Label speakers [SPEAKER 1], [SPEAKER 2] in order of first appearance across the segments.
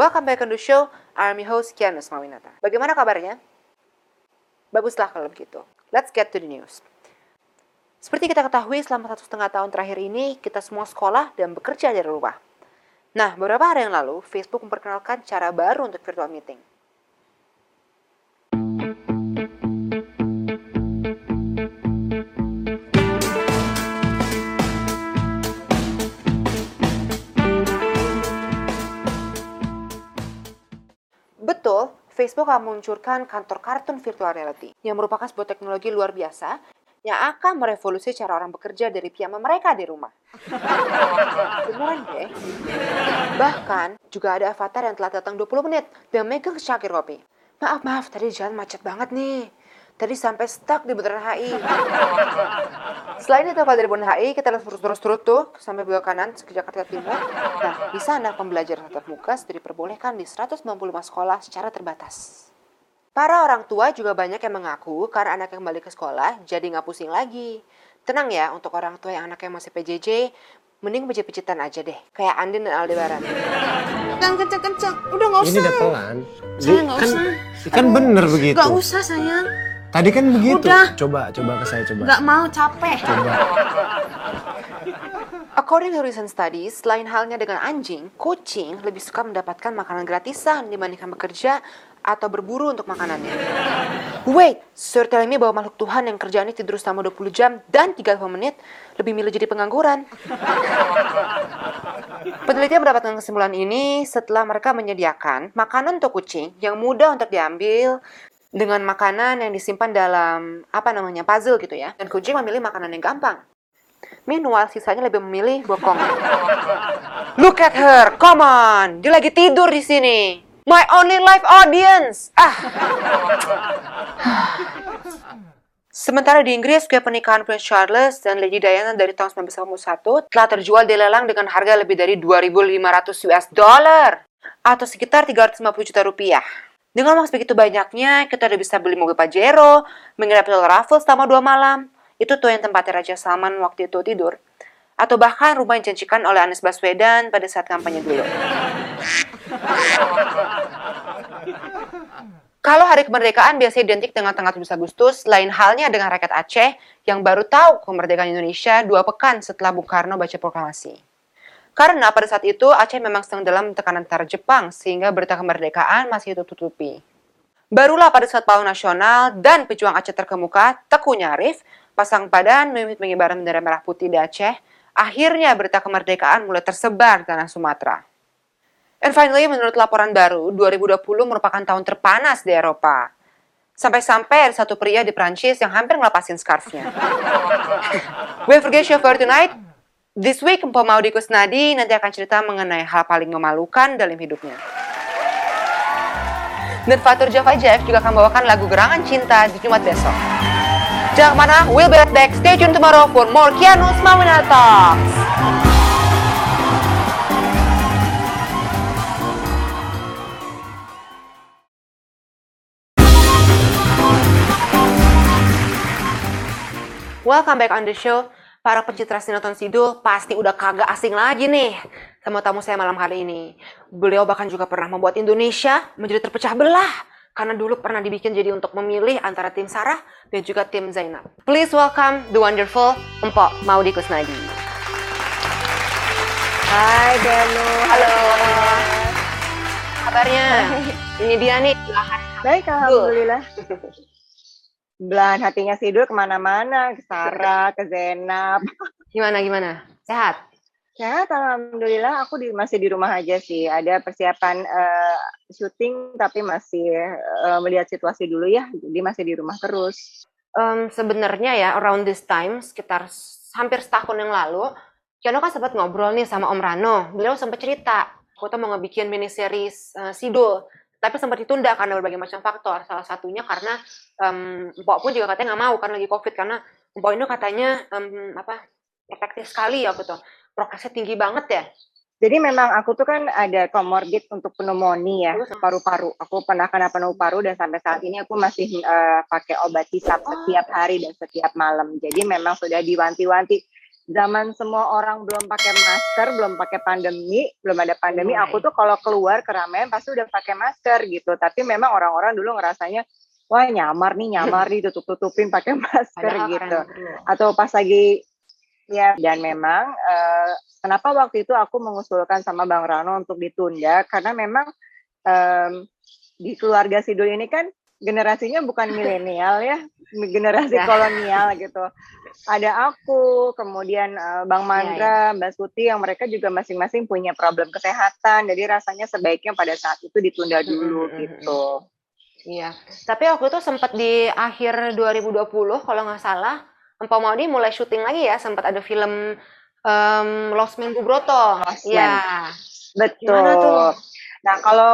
[SPEAKER 1] Welcome back on the show. I'm your host Kianus Mawinata. Bagaimana kabarnya? Baguslah kalau begitu. Let's get to the news. Seperti kita ketahui, selama satu setengah tahun terakhir ini, kita semua sekolah dan bekerja dari rumah. Nah, beberapa hari yang lalu, Facebook memperkenalkan cara baru untuk virtual meeting. Betul, Facebook akan meluncurkan kantor kartun virtual reality yang merupakan sebuah teknologi luar biasa yang akan merevolusi cara orang bekerja dari piyama mereka di rumah. Beneran deh. Bahkan juga ada avatar yang telah datang 20 menit dan megang secangkir kopi. Maaf, maaf, tadi jalan macet banget nih. Tadi sampai stuck di Bundaran HI. Selain itu, kalau dari Bundaran HI, kita terus terus terus tuh sampai belok kanan ke Jakarta Timur. Nah, di sana pembelajaran tatap muka sudah diperbolehkan di 195 sekolah secara terbatas. Para orang tua juga banyak yang mengaku karena anak yang kembali ke sekolah jadi nggak pusing lagi. Tenang ya, untuk orang tua yang anaknya masih PJJ, mending pijit-pijitan aja deh. Kayak Andin dan Aldebaran.
[SPEAKER 2] Jangan kenceng-kenceng. Udah nggak usah.
[SPEAKER 3] Ini udah pelan.
[SPEAKER 2] Sayang, nggak
[SPEAKER 3] kan,
[SPEAKER 2] usah.
[SPEAKER 3] kan bener begitu.
[SPEAKER 2] Nggak usah sayang.
[SPEAKER 3] Tadi kan begitu.
[SPEAKER 2] Udah.
[SPEAKER 3] Coba, coba ke saya coba.
[SPEAKER 2] Nggak mau capek.
[SPEAKER 3] Coba.
[SPEAKER 1] According to recent studies, lain halnya dengan anjing, kucing lebih suka mendapatkan makanan gratisan dibandingkan bekerja atau berburu untuk makanannya. Wait, sir telling me bahwa makhluk Tuhan yang kerjaannya tidur selama 20 jam dan 30 menit lebih milih jadi pengangguran. Penelitian mendapatkan kesimpulan ini setelah mereka menyediakan makanan untuk kucing yang mudah untuk diambil dengan makanan yang disimpan dalam apa namanya puzzle gitu ya. Dan kucing memilih makanan yang gampang. Meanwhile, sisanya lebih memilih bokong. Look at her, come on. Dia lagi tidur di sini. My only live audience. Ah. Sementara di Inggris, kue pernikahan Prince Charles dan Lady Diana dari tahun 1991 telah terjual di lelang dengan harga lebih dari 2.500 US dollar atau sekitar 350 juta rupiah. Dengan uang sebegitu banyaknya, kita udah bisa beli mobil Pajero, menginap Hotel Raffles selama dua malam. Itu tuh yang tempatnya Raja Salman waktu itu tidur. Atau bahkan rumah yang dijanjikan oleh Anies Baswedan pada saat kampanye dulu. Kalau hari kemerdekaan biasanya identik dengan tanggal 17 Agustus, lain halnya dengan rakyat Aceh yang baru tahu kemerdekaan Indonesia dua pekan setelah Bung Karno baca proklamasi. Karena pada saat itu Aceh memang sedang dalam tekanan tentara Jepang sehingga berita kemerdekaan masih ditutupi. Barulah pada saat pahlawan nasional dan pejuang Aceh terkemuka, Teku Nyarif, pasang padan mimit pengibaran bendera merah putih di Aceh, akhirnya berita kemerdekaan mulai tersebar di tanah Sumatera. And finally, menurut laporan baru, 2020 merupakan tahun terpanas di Eropa. Sampai-sampai ada satu pria di Prancis yang hampir ngelepasin scarfnya. We'll forget you for tonight. This week, Mpok Maudi Kusnadi nanti akan cerita mengenai hal paling memalukan dalam hidupnya. Dan Fatur Java Jeff juga akan bawakan lagu Gerangan Cinta di Jumat besok. Jangan ke mana, we'll be right back. Stay tuned tomorrow for more Kianus Mawina Talks. Welcome back on the show. Para pecinta sinetron Sidul pasti udah kagak asing lagi nih sama tamu saya malam hari ini. Beliau bahkan juga pernah membuat Indonesia menjadi terpecah belah karena dulu pernah dibikin jadi untuk memilih antara tim Sarah dan juga tim Zainab. Please welcome the wonderful Empok Maudi Kusnadi.
[SPEAKER 4] Hai Danu.
[SPEAKER 1] Halo. Kabarnya? Ini dia nih
[SPEAKER 4] Baik, alhamdulillah. Belahan hatinya Sidul ke mana-mana, ke Sarah, ke Zenab.
[SPEAKER 1] Gimana gimana? Sehat?
[SPEAKER 4] Sehat, alhamdulillah. Aku di, masih di rumah aja sih. Ada persiapan eh, syuting, tapi masih eh, melihat situasi dulu ya. Jadi masih di rumah terus.
[SPEAKER 1] Em, sebenarnya ya around this time sekitar hampir setahun yang lalu Kiano kan sempat ngobrol nih sama Om Rano beliau sempat cerita aku tuh mau ngebikin mini series eh, Sidul tapi sempat ditunda karena berbagai macam faktor. Salah satunya karena Mpok pun juga katanya nggak mau karena lagi covid karena Mpok ini katanya em, apa efektif sekali ya tuh prokesnya tinggi banget ya.
[SPEAKER 4] Jadi memang aku tuh kan ada comorbid untuk pneumonia ya, paru-paru. Aku pernah kena paru-paru dan sampai saat ini aku masih eh, pakai obat hisap setiap hari dan setiap malam. Jadi memang sudah diwanti-wanti zaman semua orang belum pakai masker, belum pakai pandemi, belum ada pandemi,
[SPEAKER 1] Mulai.
[SPEAKER 4] aku tuh kalau keluar keramaian pasti udah pakai masker gitu. Tapi memang orang-orang dulu ngerasanya wah nyamar nih, nyamar nih tutup-tutupin pakai masker
[SPEAKER 1] Padahal
[SPEAKER 4] gitu. Atau pas lagi ya dan memang eh, kenapa waktu itu aku mengusulkan sama Bang Rano untuk ditunda karena memang em, di keluarga Sidul ini kan generasinya bukan milenial ya, generasi
[SPEAKER 1] Ya.
[SPEAKER 4] kolonial gitu. Ada aku, kemudian eh, Bang Mandra, Mbak Suti yang mereka juga masing-masing punya problem kesehatan. Jadi rasanya sebaiknya pada saat itu ditunda dulu
[SPEAKER 1] Mm, mm, mm,
[SPEAKER 4] gitu.
[SPEAKER 1] Iya. Tapi waktu itu sempat di akhir 2020 kalau nggak salah, Empok Maudi mulai syuting lagi ya, sempat ada film em, Lost Man.
[SPEAKER 4] Lost Man.
[SPEAKER 1] Iya.
[SPEAKER 4] Betul.
[SPEAKER 1] Gimana tuh?
[SPEAKER 4] Nah, kalau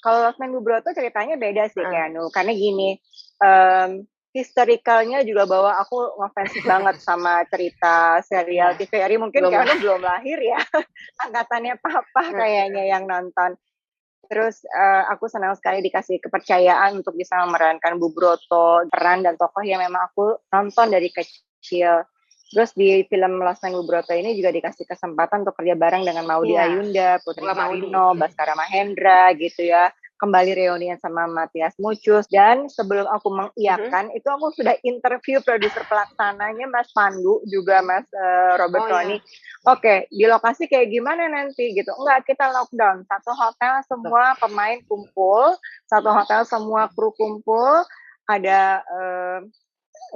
[SPEAKER 4] kalau Losmen Bubroto ceritanya beda sih
[SPEAKER 1] Hmm.
[SPEAKER 4] kayak Anu. Karena gini, em historicalnya juga bahwa aku ngefans banget sama cerita serial. TVRI. Mungkin
[SPEAKER 1] Belum
[SPEAKER 4] Anu belum lahir ya. Angkatannya papa kayaknya yang nonton. Terus eh, aku senang sekali dikasih kepercayaan untuk bisa memerankan Bubroto, peran dan tokoh yang memang aku nonton dari kecil. Terus di film Lost Man Bubroto ini juga dikasih kesempatan untuk kerja bareng dengan Maudi
[SPEAKER 1] Iya.
[SPEAKER 4] Ayunda, Putri. Marino, Baskara Mahendra gitu ya. Kembali reunian sama Matias Mucus dan sebelum aku mengiyakan itu aku sudah interview produser pelaksananya Mas Pandu juga Mas eh, Robert
[SPEAKER 1] Oh, iya.
[SPEAKER 4] Tony. Oke, di lokasi kayak gimana nanti gitu? Enggak, kita lockdown. Satu hotel semua pemain kumpul, satu hotel semua kru kumpul, ada eh,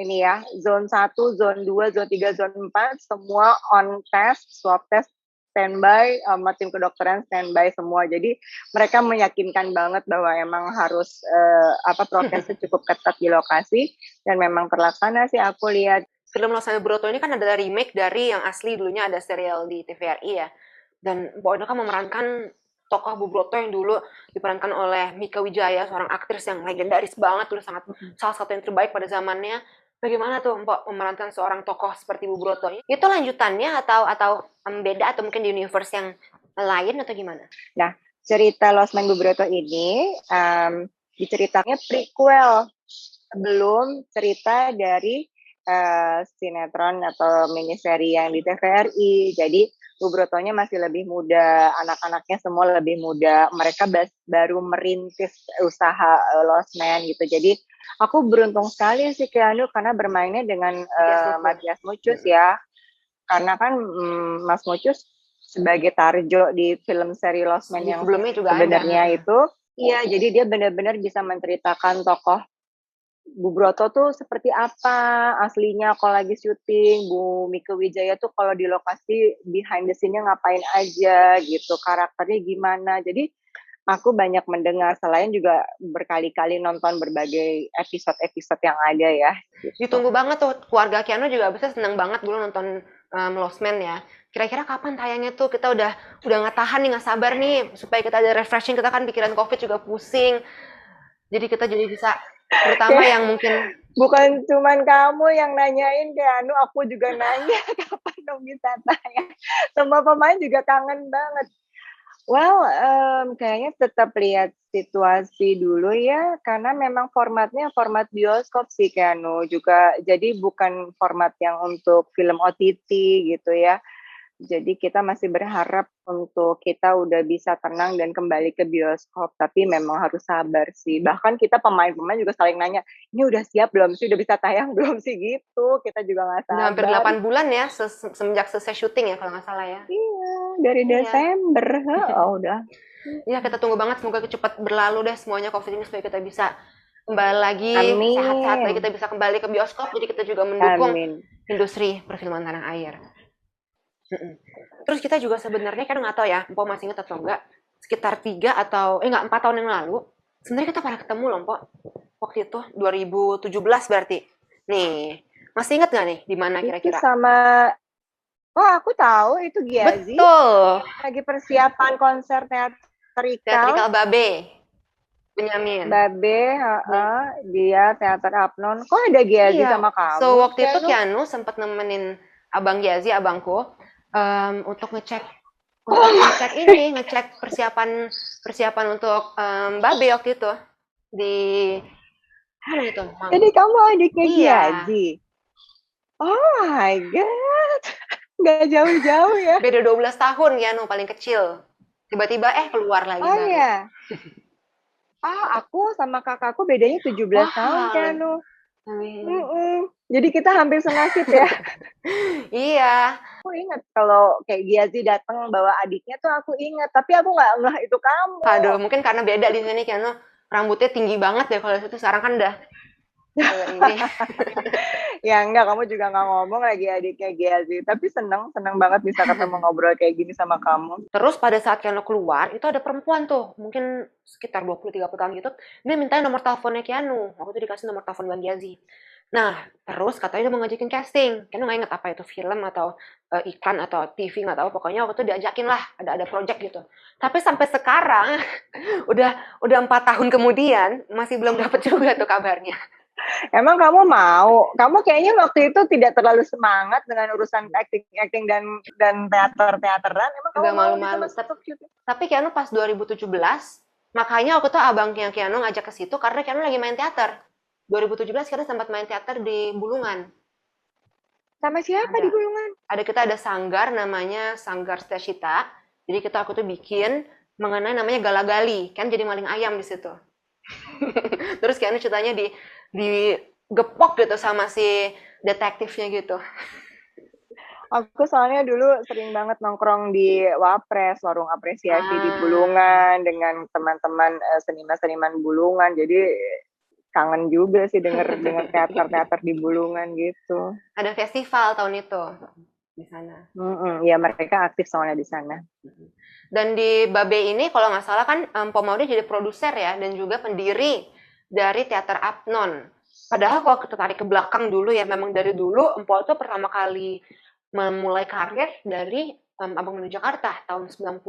[SPEAKER 4] ini ya, zone 1, zone 2, zone 3, zone 4 semua on test, swab test standby sama tim kedokteran standby semua. Jadi mereka meyakinkan banget bahwa emang harus eh, apa prokesnya cukup ketat di lokasi dan memang terlaksana sih aku lihat
[SPEAKER 1] Film Lost Man Bubroto ini kan adalah remake dari yang asli dulunya ada serial di TVRI ya. Dan Oda kan memerankan tokoh Bubroto yang dulu diperankan oleh Mika Wijaya, seorang aktris yang legendaris banget, dulu sangat salah satu yang terbaik pada zamannya. Bagaimana tuh Mbak memerankan seorang tokoh seperti Bubroto? Itu lanjutannya atau atau beda atau mungkin di universe yang lain atau gimana?
[SPEAKER 4] cerita Lost Man Bubroto ini em, diceritakannya prequel sebelum cerita dari eh, sinetron atau miniseri yang di TVRI. Jadi Bubrotonya masih lebih muda, anak-anaknya semua lebih muda. Mereka bas- baru merintis usaha eh, Lost Man gitu. Jadi aku beruntung sekali sih Keanu karena bermainnya dengan eh,
[SPEAKER 1] Mucus.
[SPEAKER 4] Matias Mucus ya. Karena kan mm, Mas Mucus sebagai Tarjo di film seri Lost Man
[SPEAKER 1] Di
[SPEAKER 4] yang
[SPEAKER 1] sebelumnya juga
[SPEAKER 4] sebenarnya
[SPEAKER 1] ada.
[SPEAKER 4] itu iya jadi dia benar-benar bisa menceritakan tokoh Bu Broto tuh seperti apa aslinya kalau lagi syuting Bu Mika Wijaya tuh kalau di lokasi behind the scene-nya ngapain aja gitu karakternya gimana jadi aku banyak mendengar selain juga berkali-kali nonton berbagai episode-episode yang ada ya
[SPEAKER 1] Ditunggu banget tuh keluarga Keanu juga bisa senang banget dulu nonton um, Lost Man ya. Kira-kira kapan tayangnya tuh? Kita udah udah nggak tahan nih, nggak sabar nih supaya kita ada refreshing. Kita kan pikiran COVID juga pusing. Jadi kita jadi bisa terutama
[SPEAKER 4] Kayak-
[SPEAKER 1] yang mungkin
[SPEAKER 4] bukan cuman kamu yang nanyain Keanu aku juga nanya kapan dong bisa tayang semua pemain juga kangen banget. Well em, kayaknya tetap lihat situasi dulu ya karena memang formatnya format bioskop sih Keanu juga jadi bukan format yang untuk film OTT gitu ya jadi kita masih berharap untuk kita udah bisa tenang dan kembali ke bioskop tapi memang harus sabar sih. Bahkan kita pemain-pemain juga saling nanya ini udah siap belum sih? Udah bisa tayang belum sih? Gitu. Kita juga nggak
[SPEAKER 1] udah
[SPEAKER 4] sabar.
[SPEAKER 1] hampir 8 bulan ya se- semenjak selesai syuting ya kalau nggak salah ya.
[SPEAKER 4] iya dari
[SPEAKER 1] Iya.
[SPEAKER 4] Desember. Oh udah.
[SPEAKER 1] Ya kita tunggu banget semoga cepat berlalu deh semuanya COVID ini supaya kita bisa kembali lagi sehat-sehat lagi kita bisa kembali ke bioskop. Jadi kita juga mendukung
[SPEAKER 4] amin.
[SPEAKER 1] industri perfilman tanah air. Terus kita juga sebenarnya kan nggak tahu ya, Mpok masih ingat atau enggak, sekitar tiga atau eh nggak empat tahun yang lalu, sebenarnya kita pernah ketemu loh, Mpok. Waktu itu 2017 berarti. Nih, masih ingat nggak nih di mana
[SPEAKER 4] itu
[SPEAKER 1] kira-kira?
[SPEAKER 4] sama oh aku tahu itu Giazi
[SPEAKER 1] Betul,
[SPEAKER 4] lagi persiapan konser teatrikal
[SPEAKER 1] Teatrikal Babe, Benyamin.
[SPEAKER 4] Babe, heeh, dia teater Apnon. Kok ada Giazi
[SPEAKER 1] Iya.
[SPEAKER 4] sama kamu?
[SPEAKER 1] So waktu itu
[SPEAKER 4] Keanu?
[SPEAKER 1] Kianu sempat nemenin Abang Giazi, abangku, em, untuk ngecek untuk ngecek ini, ngecek persiapan persiapan untuk em, Babe waktu itu di mana itu? Mang-
[SPEAKER 4] Jadi kamu adiknya
[SPEAKER 1] Iya.
[SPEAKER 4] Giazi. Oh my god. nggak jauh-jauh ya.
[SPEAKER 1] Beda 12 tahun Keanu paling kecil. Tiba-tiba eh keluar lagi
[SPEAKER 4] Oh
[SPEAKER 1] baru.
[SPEAKER 4] ya. Ah, aku sama kakakku bedanya 17
[SPEAKER 1] Wah.
[SPEAKER 4] tahun Keanu.
[SPEAKER 1] Amin.
[SPEAKER 4] Mm-mm. Jadi kita hampir senasib ya.
[SPEAKER 1] Iya.
[SPEAKER 4] aku ingat kalau kayak Giazi datang bawa adiknya tuh aku ingat, tapi aku nggak ngeh itu kamu.
[SPEAKER 1] Aduh, mungkin karena beda di sini Keanu rambutnya tinggi banget ya kalau itu sekarang kan udah ini.
[SPEAKER 4] Ya enggak, kamu juga nggak ngomong lagi adiknya Giazi. Tapi seneng, seneng banget bisa ketemu ngobrol kayak gini sama kamu.
[SPEAKER 1] Terus pada saat Keanu keluar, itu ada perempuan tuh, mungkin sekitar 20-30 tahun gitu, dia minta nomor teleponnya Keanu. Waktu itu dikasih nomor telepon Bang Giazi. Nah, terus katanya dia mau ngajakin casting. Keanu nggak inget apa itu film atau eh, iklan atau TV nggak tahu. Pokoknya waktu itu diajakin lah, ada ada project gitu. Tapi sampai sekarang, udah udah empat tahun kemudian masih belum dapet juga tuh kabarnya.
[SPEAKER 4] Emang kamu mau? Kamu kayaknya waktu itu tidak terlalu semangat dengan urusan acting-acting dan dan teater-teateran. Emang kamu
[SPEAKER 1] malu-malu.
[SPEAKER 4] syuting?
[SPEAKER 1] Tapi Keanu pas 2017, makanya waktu itu abangnya Keanu ngajak ke situ karena Keanu lagi main teater. 2017 Keanu sempat main teater di Bulungan.
[SPEAKER 4] Sama siapa
[SPEAKER 1] Ada.
[SPEAKER 4] di Bulungan?
[SPEAKER 1] Ada kita ada sanggar namanya Sanggar Stashita. Jadi kita waktu itu bikin mengenai namanya galagali, kan jadi maling ayam di situ. Terus Keanu ceritanya di di gepok gitu sama si detektifnya gitu.
[SPEAKER 4] Aku soalnya dulu sering banget nongkrong di Wapres, warung apresiasi di
[SPEAKER 1] Ah.
[SPEAKER 4] Bulungan dengan teman-teman eh, seniman-seniman Bulungan. Jadi kangen juga sih denger denger teater-teater di Bulungan gitu.
[SPEAKER 1] Ada festival tahun itu di sana.
[SPEAKER 4] Mm-mm, ya mereka aktif soalnya di sana.
[SPEAKER 1] Dan di Babe ini kalau nggak salah kan um, Pomaude jadi produser ya dan juga pendiri dari teater Apnon. Padahal kalau kita tarik ke belakang dulu ya memang dari dulu Empo itu pertama kali memulai karir dari um, Abang None Jakarta tahun 90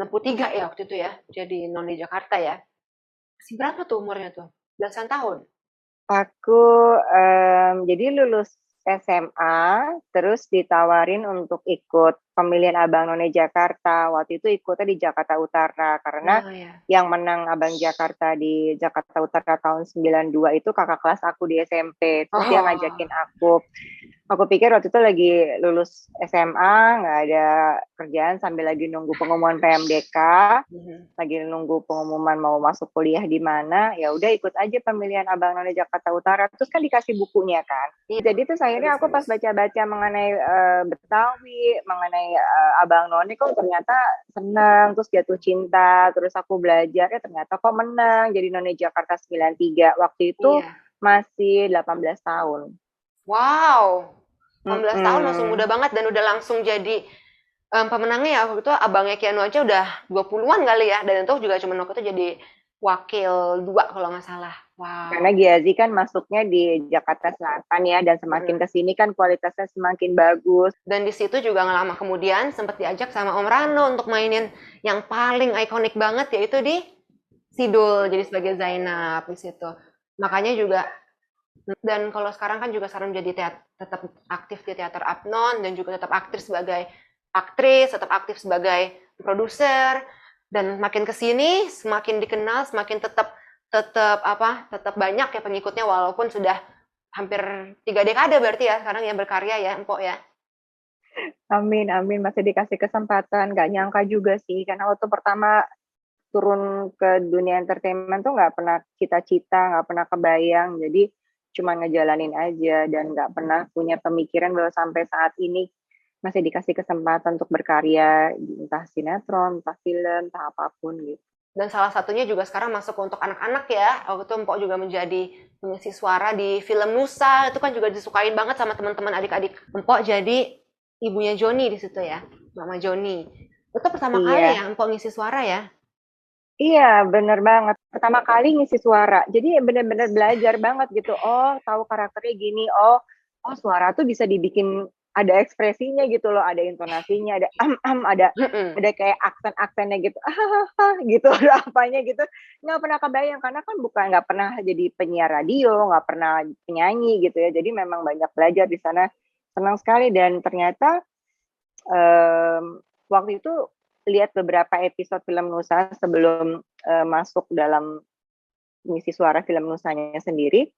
[SPEAKER 1] 63 ya waktu itu ya. Jadi None Jakarta ya. Masih berapa tuh umurnya tuh? Belasan tahun.
[SPEAKER 4] Aku em, jadi lulus SMA, terus ditawarin untuk ikut pemilihan Abang None Jakarta. Waktu itu ikutnya di Jakarta Utara karena
[SPEAKER 1] Oh, ya.
[SPEAKER 4] yang menang Abang Jakarta di Jakarta Utara tahun 92 itu kakak kelas aku di SMP. Terus dia
[SPEAKER 1] Oh.
[SPEAKER 4] ngajakin aku. Aku pikir waktu itu lagi lulus SMA, nggak ada kerjaan sambil lagi nunggu pengumuman PMDK,
[SPEAKER 1] Mhm.
[SPEAKER 4] lagi nunggu pengumuman mau masuk kuliah di mana. Ya udah ikut aja pemilihan Abang None Jakarta Utara. Terus kan dikasih bukunya kan.
[SPEAKER 1] Iya.
[SPEAKER 4] Jadi terus akhirnya aku pas baca-baca mengenai eh, Betawi, mengenai eh, Abang None kok ternyata senang, terus jatuh cinta, terus aku belajar ya ternyata kok menang jadi None Jakarta 93. Waktu itu
[SPEAKER 1] Iya.
[SPEAKER 4] masih 18 tahun.
[SPEAKER 1] Wow. 18 tahun langsung muda banget dan udah langsung jadi em, pemenangnya ya waktu itu abangnya Keanu aja udah 20-an kali ya dan itu juga cuma waktu itu jadi wakil dua kalau nggak salah. Wow.
[SPEAKER 4] Karena Giazi kan masuknya di Jakarta Selatan ya dan semakin
[SPEAKER 1] Mm.
[SPEAKER 4] ke sini kan kualitasnya semakin bagus.
[SPEAKER 1] Dan di situ juga nggak lama kemudian sempat diajak sama Om Rano untuk mainin yang paling ikonik banget yaitu di Sidul jadi sebagai Zainab di situ. Makanya juga dan kalau sekarang kan juga sekarang jadi teat- tetap aktif di teater Apnon dan juga tetap aktif sebagai aktris, tetap aktif sebagai produser dan makin ke sini semakin dikenal, semakin tetap tetap apa tetap banyak ya pengikutnya walaupun sudah hampir tiga dekade berarti ya sekarang yang berkarya ya Empok ya.
[SPEAKER 4] Amin, amin. Masih dikasih kesempatan. Gak nyangka juga sih. Karena waktu pertama turun ke dunia entertainment tuh nggak pernah cita-cita, nggak pernah kebayang. Jadi cuma ngejalanin aja dan nggak pernah punya pemikiran bahwa sampai saat ini masih dikasih kesempatan untuk berkarya entah sinetron, entah film, entah apa pun gitu.
[SPEAKER 1] Dan salah satunya juga sekarang masuk untuk anak-anak ya. Waktu itu Empok juga menjadi pengisi suara di film Nusa. Itu kan juga disukain banget sama teman-teman adik-adik. Empok jadi ibunya Joni di situ ya. Mama Joni. Itu pertama
[SPEAKER 4] Iya.
[SPEAKER 1] kali ya Empok ngisi suara ya.
[SPEAKER 4] Iya, bener banget. Pertama kali ngisi suara. Jadi bener-bener belajar banget gitu. Oh, tahu karakternya gini. Oh, oh suara tuh bisa dibikin ada ekspresinya gitu loh, ada intonasinya, ada am am, ada
[SPEAKER 1] Mm-mm.
[SPEAKER 4] ada kayak aksen-aksennya gitu. Ah, gitu ada apanya gitu. Nggak pernah kebayang karena kan bukan nggak pernah jadi penyiar radio, nggak pernah penyanyi gitu ya. Jadi memang banyak belajar di sana. Senang sekali dan ternyata em, waktu itu lihat beberapa episode film Nusa sebelum eh, masuk dalam misi suara film Nusanya sendiri,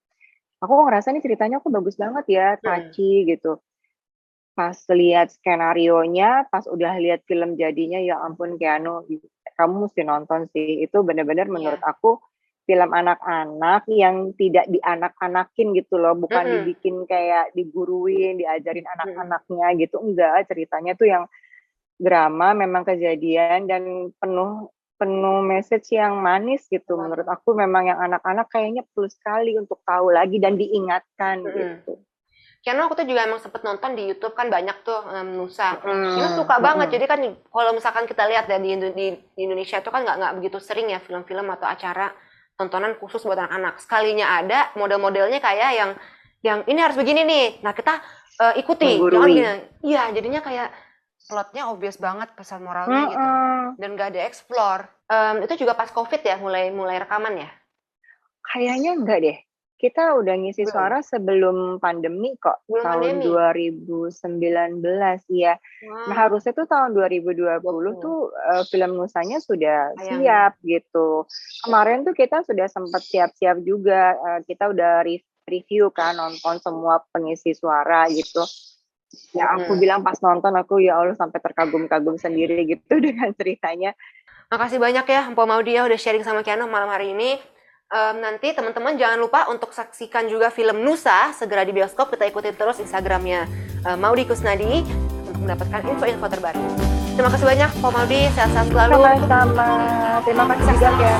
[SPEAKER 4] aku ngerasa nih ceritanya aku bagus banget ya, touchy gitu. Pas lihat skenario-nya, pas udah lihat film jadinya, ya ampun Keanu, kamu mesti nonton sih. Itu benar-benar
[SPEAKER 1] Iya.
[SPEAKER 4] menurut aku film anak-anak yang tidak dianak-anakin gitu loh, bukan
[SPEAKER 1] Mhm.
[SPEAKER 4] dibikin kayak diguruin, diajarin anak-anaknya gitu, enggak. Ceritanya tuh yang drama, memang kejadian dan penuh penuh message yang manis gitu. Menurut aku memang yang anak-anak kayaknya perlu sekali untuk tahu lagi dan diingatkan
[SPEAKER 1] Mhm.
[SPEAKER 4] gitu.
[SPEAKER 1] Karena aku tuh juga emang sempet nonton di YouTube kan banyak tuh em, Nusa.
[SPEAKER 4] Mm,
[SPEAKER 1] Itu suka banget.
[SPEAKER 4] mm.
[SPEAKER 1] Jadi kan kalau misalkan kita lihat ya di, di- di Indonesia itu kan nggak nggak begitu sering ya film-film atau acara tontonan khusus buat anak-anak. Sekalinya ada model-modelnya kayak yang yang ini harus begini nih. Nah kita eh, ikuti.
[SPEAKER 4] Menggurui.
[SPEAKER 1] gini. Iya jadinya kayak plotnya obvious banget pesan moralnya gitu.
[SPEAKER 4] Mm-mm.
[SPEAKER 1] Dan gak ada explore. Em, itu juga pas covid ya mulai mulai rekaman ya.
[SPEAKER 4] Kayaknya enggak deh. Kita udah ngisi
[SPEAKER 1] Belum.
[SPEAKER 4] suara sebelum pandemi kok,
[SPEAKER 1] Belum
[SPEAKER 4] tahun
[SPEAKER 1] pandemi?
[SPEAKER 4] 2019 ya. Nah,
[SPEAKER 1] Wah.
[SPEAKER 4] harusnya tuh tahun 2020
[SPEAKER 1] 20.
[SPEAKER 4] tuh eh, film Nusanya sudah
[SPEAKER 1] Tayang.
[SPEAKER 4] siap gitu. Kemarin tuh kita sudah sempat siap-siap juga. eh, kita udah re- review kan nonton semua pengisi suara gitu. Ya aku
[SPEAKER 1] Mm.
[SPEAKER 4] bilang pas nonton aku ya Allah sampai terkagum-kagum sendiri gitu dengan ceritanya.
[SPEAKER 1] Makasih banyak ya Mpo Maudi ya udah sharing sama Kiano malam hari ini. Em, nanti teman-teman jangan lupa untuk saksikan juga film Nusa segera di bioskop. Kita ikutin terus Instagramnya eh, Maudi Kusnadi untuk mendapatkan info-info terbaru. Terima kasih banyak Mpo Maudi, sehat-sehat selalu.
[SPEAKER 4] Sama-sama. Terima kasih juga ya.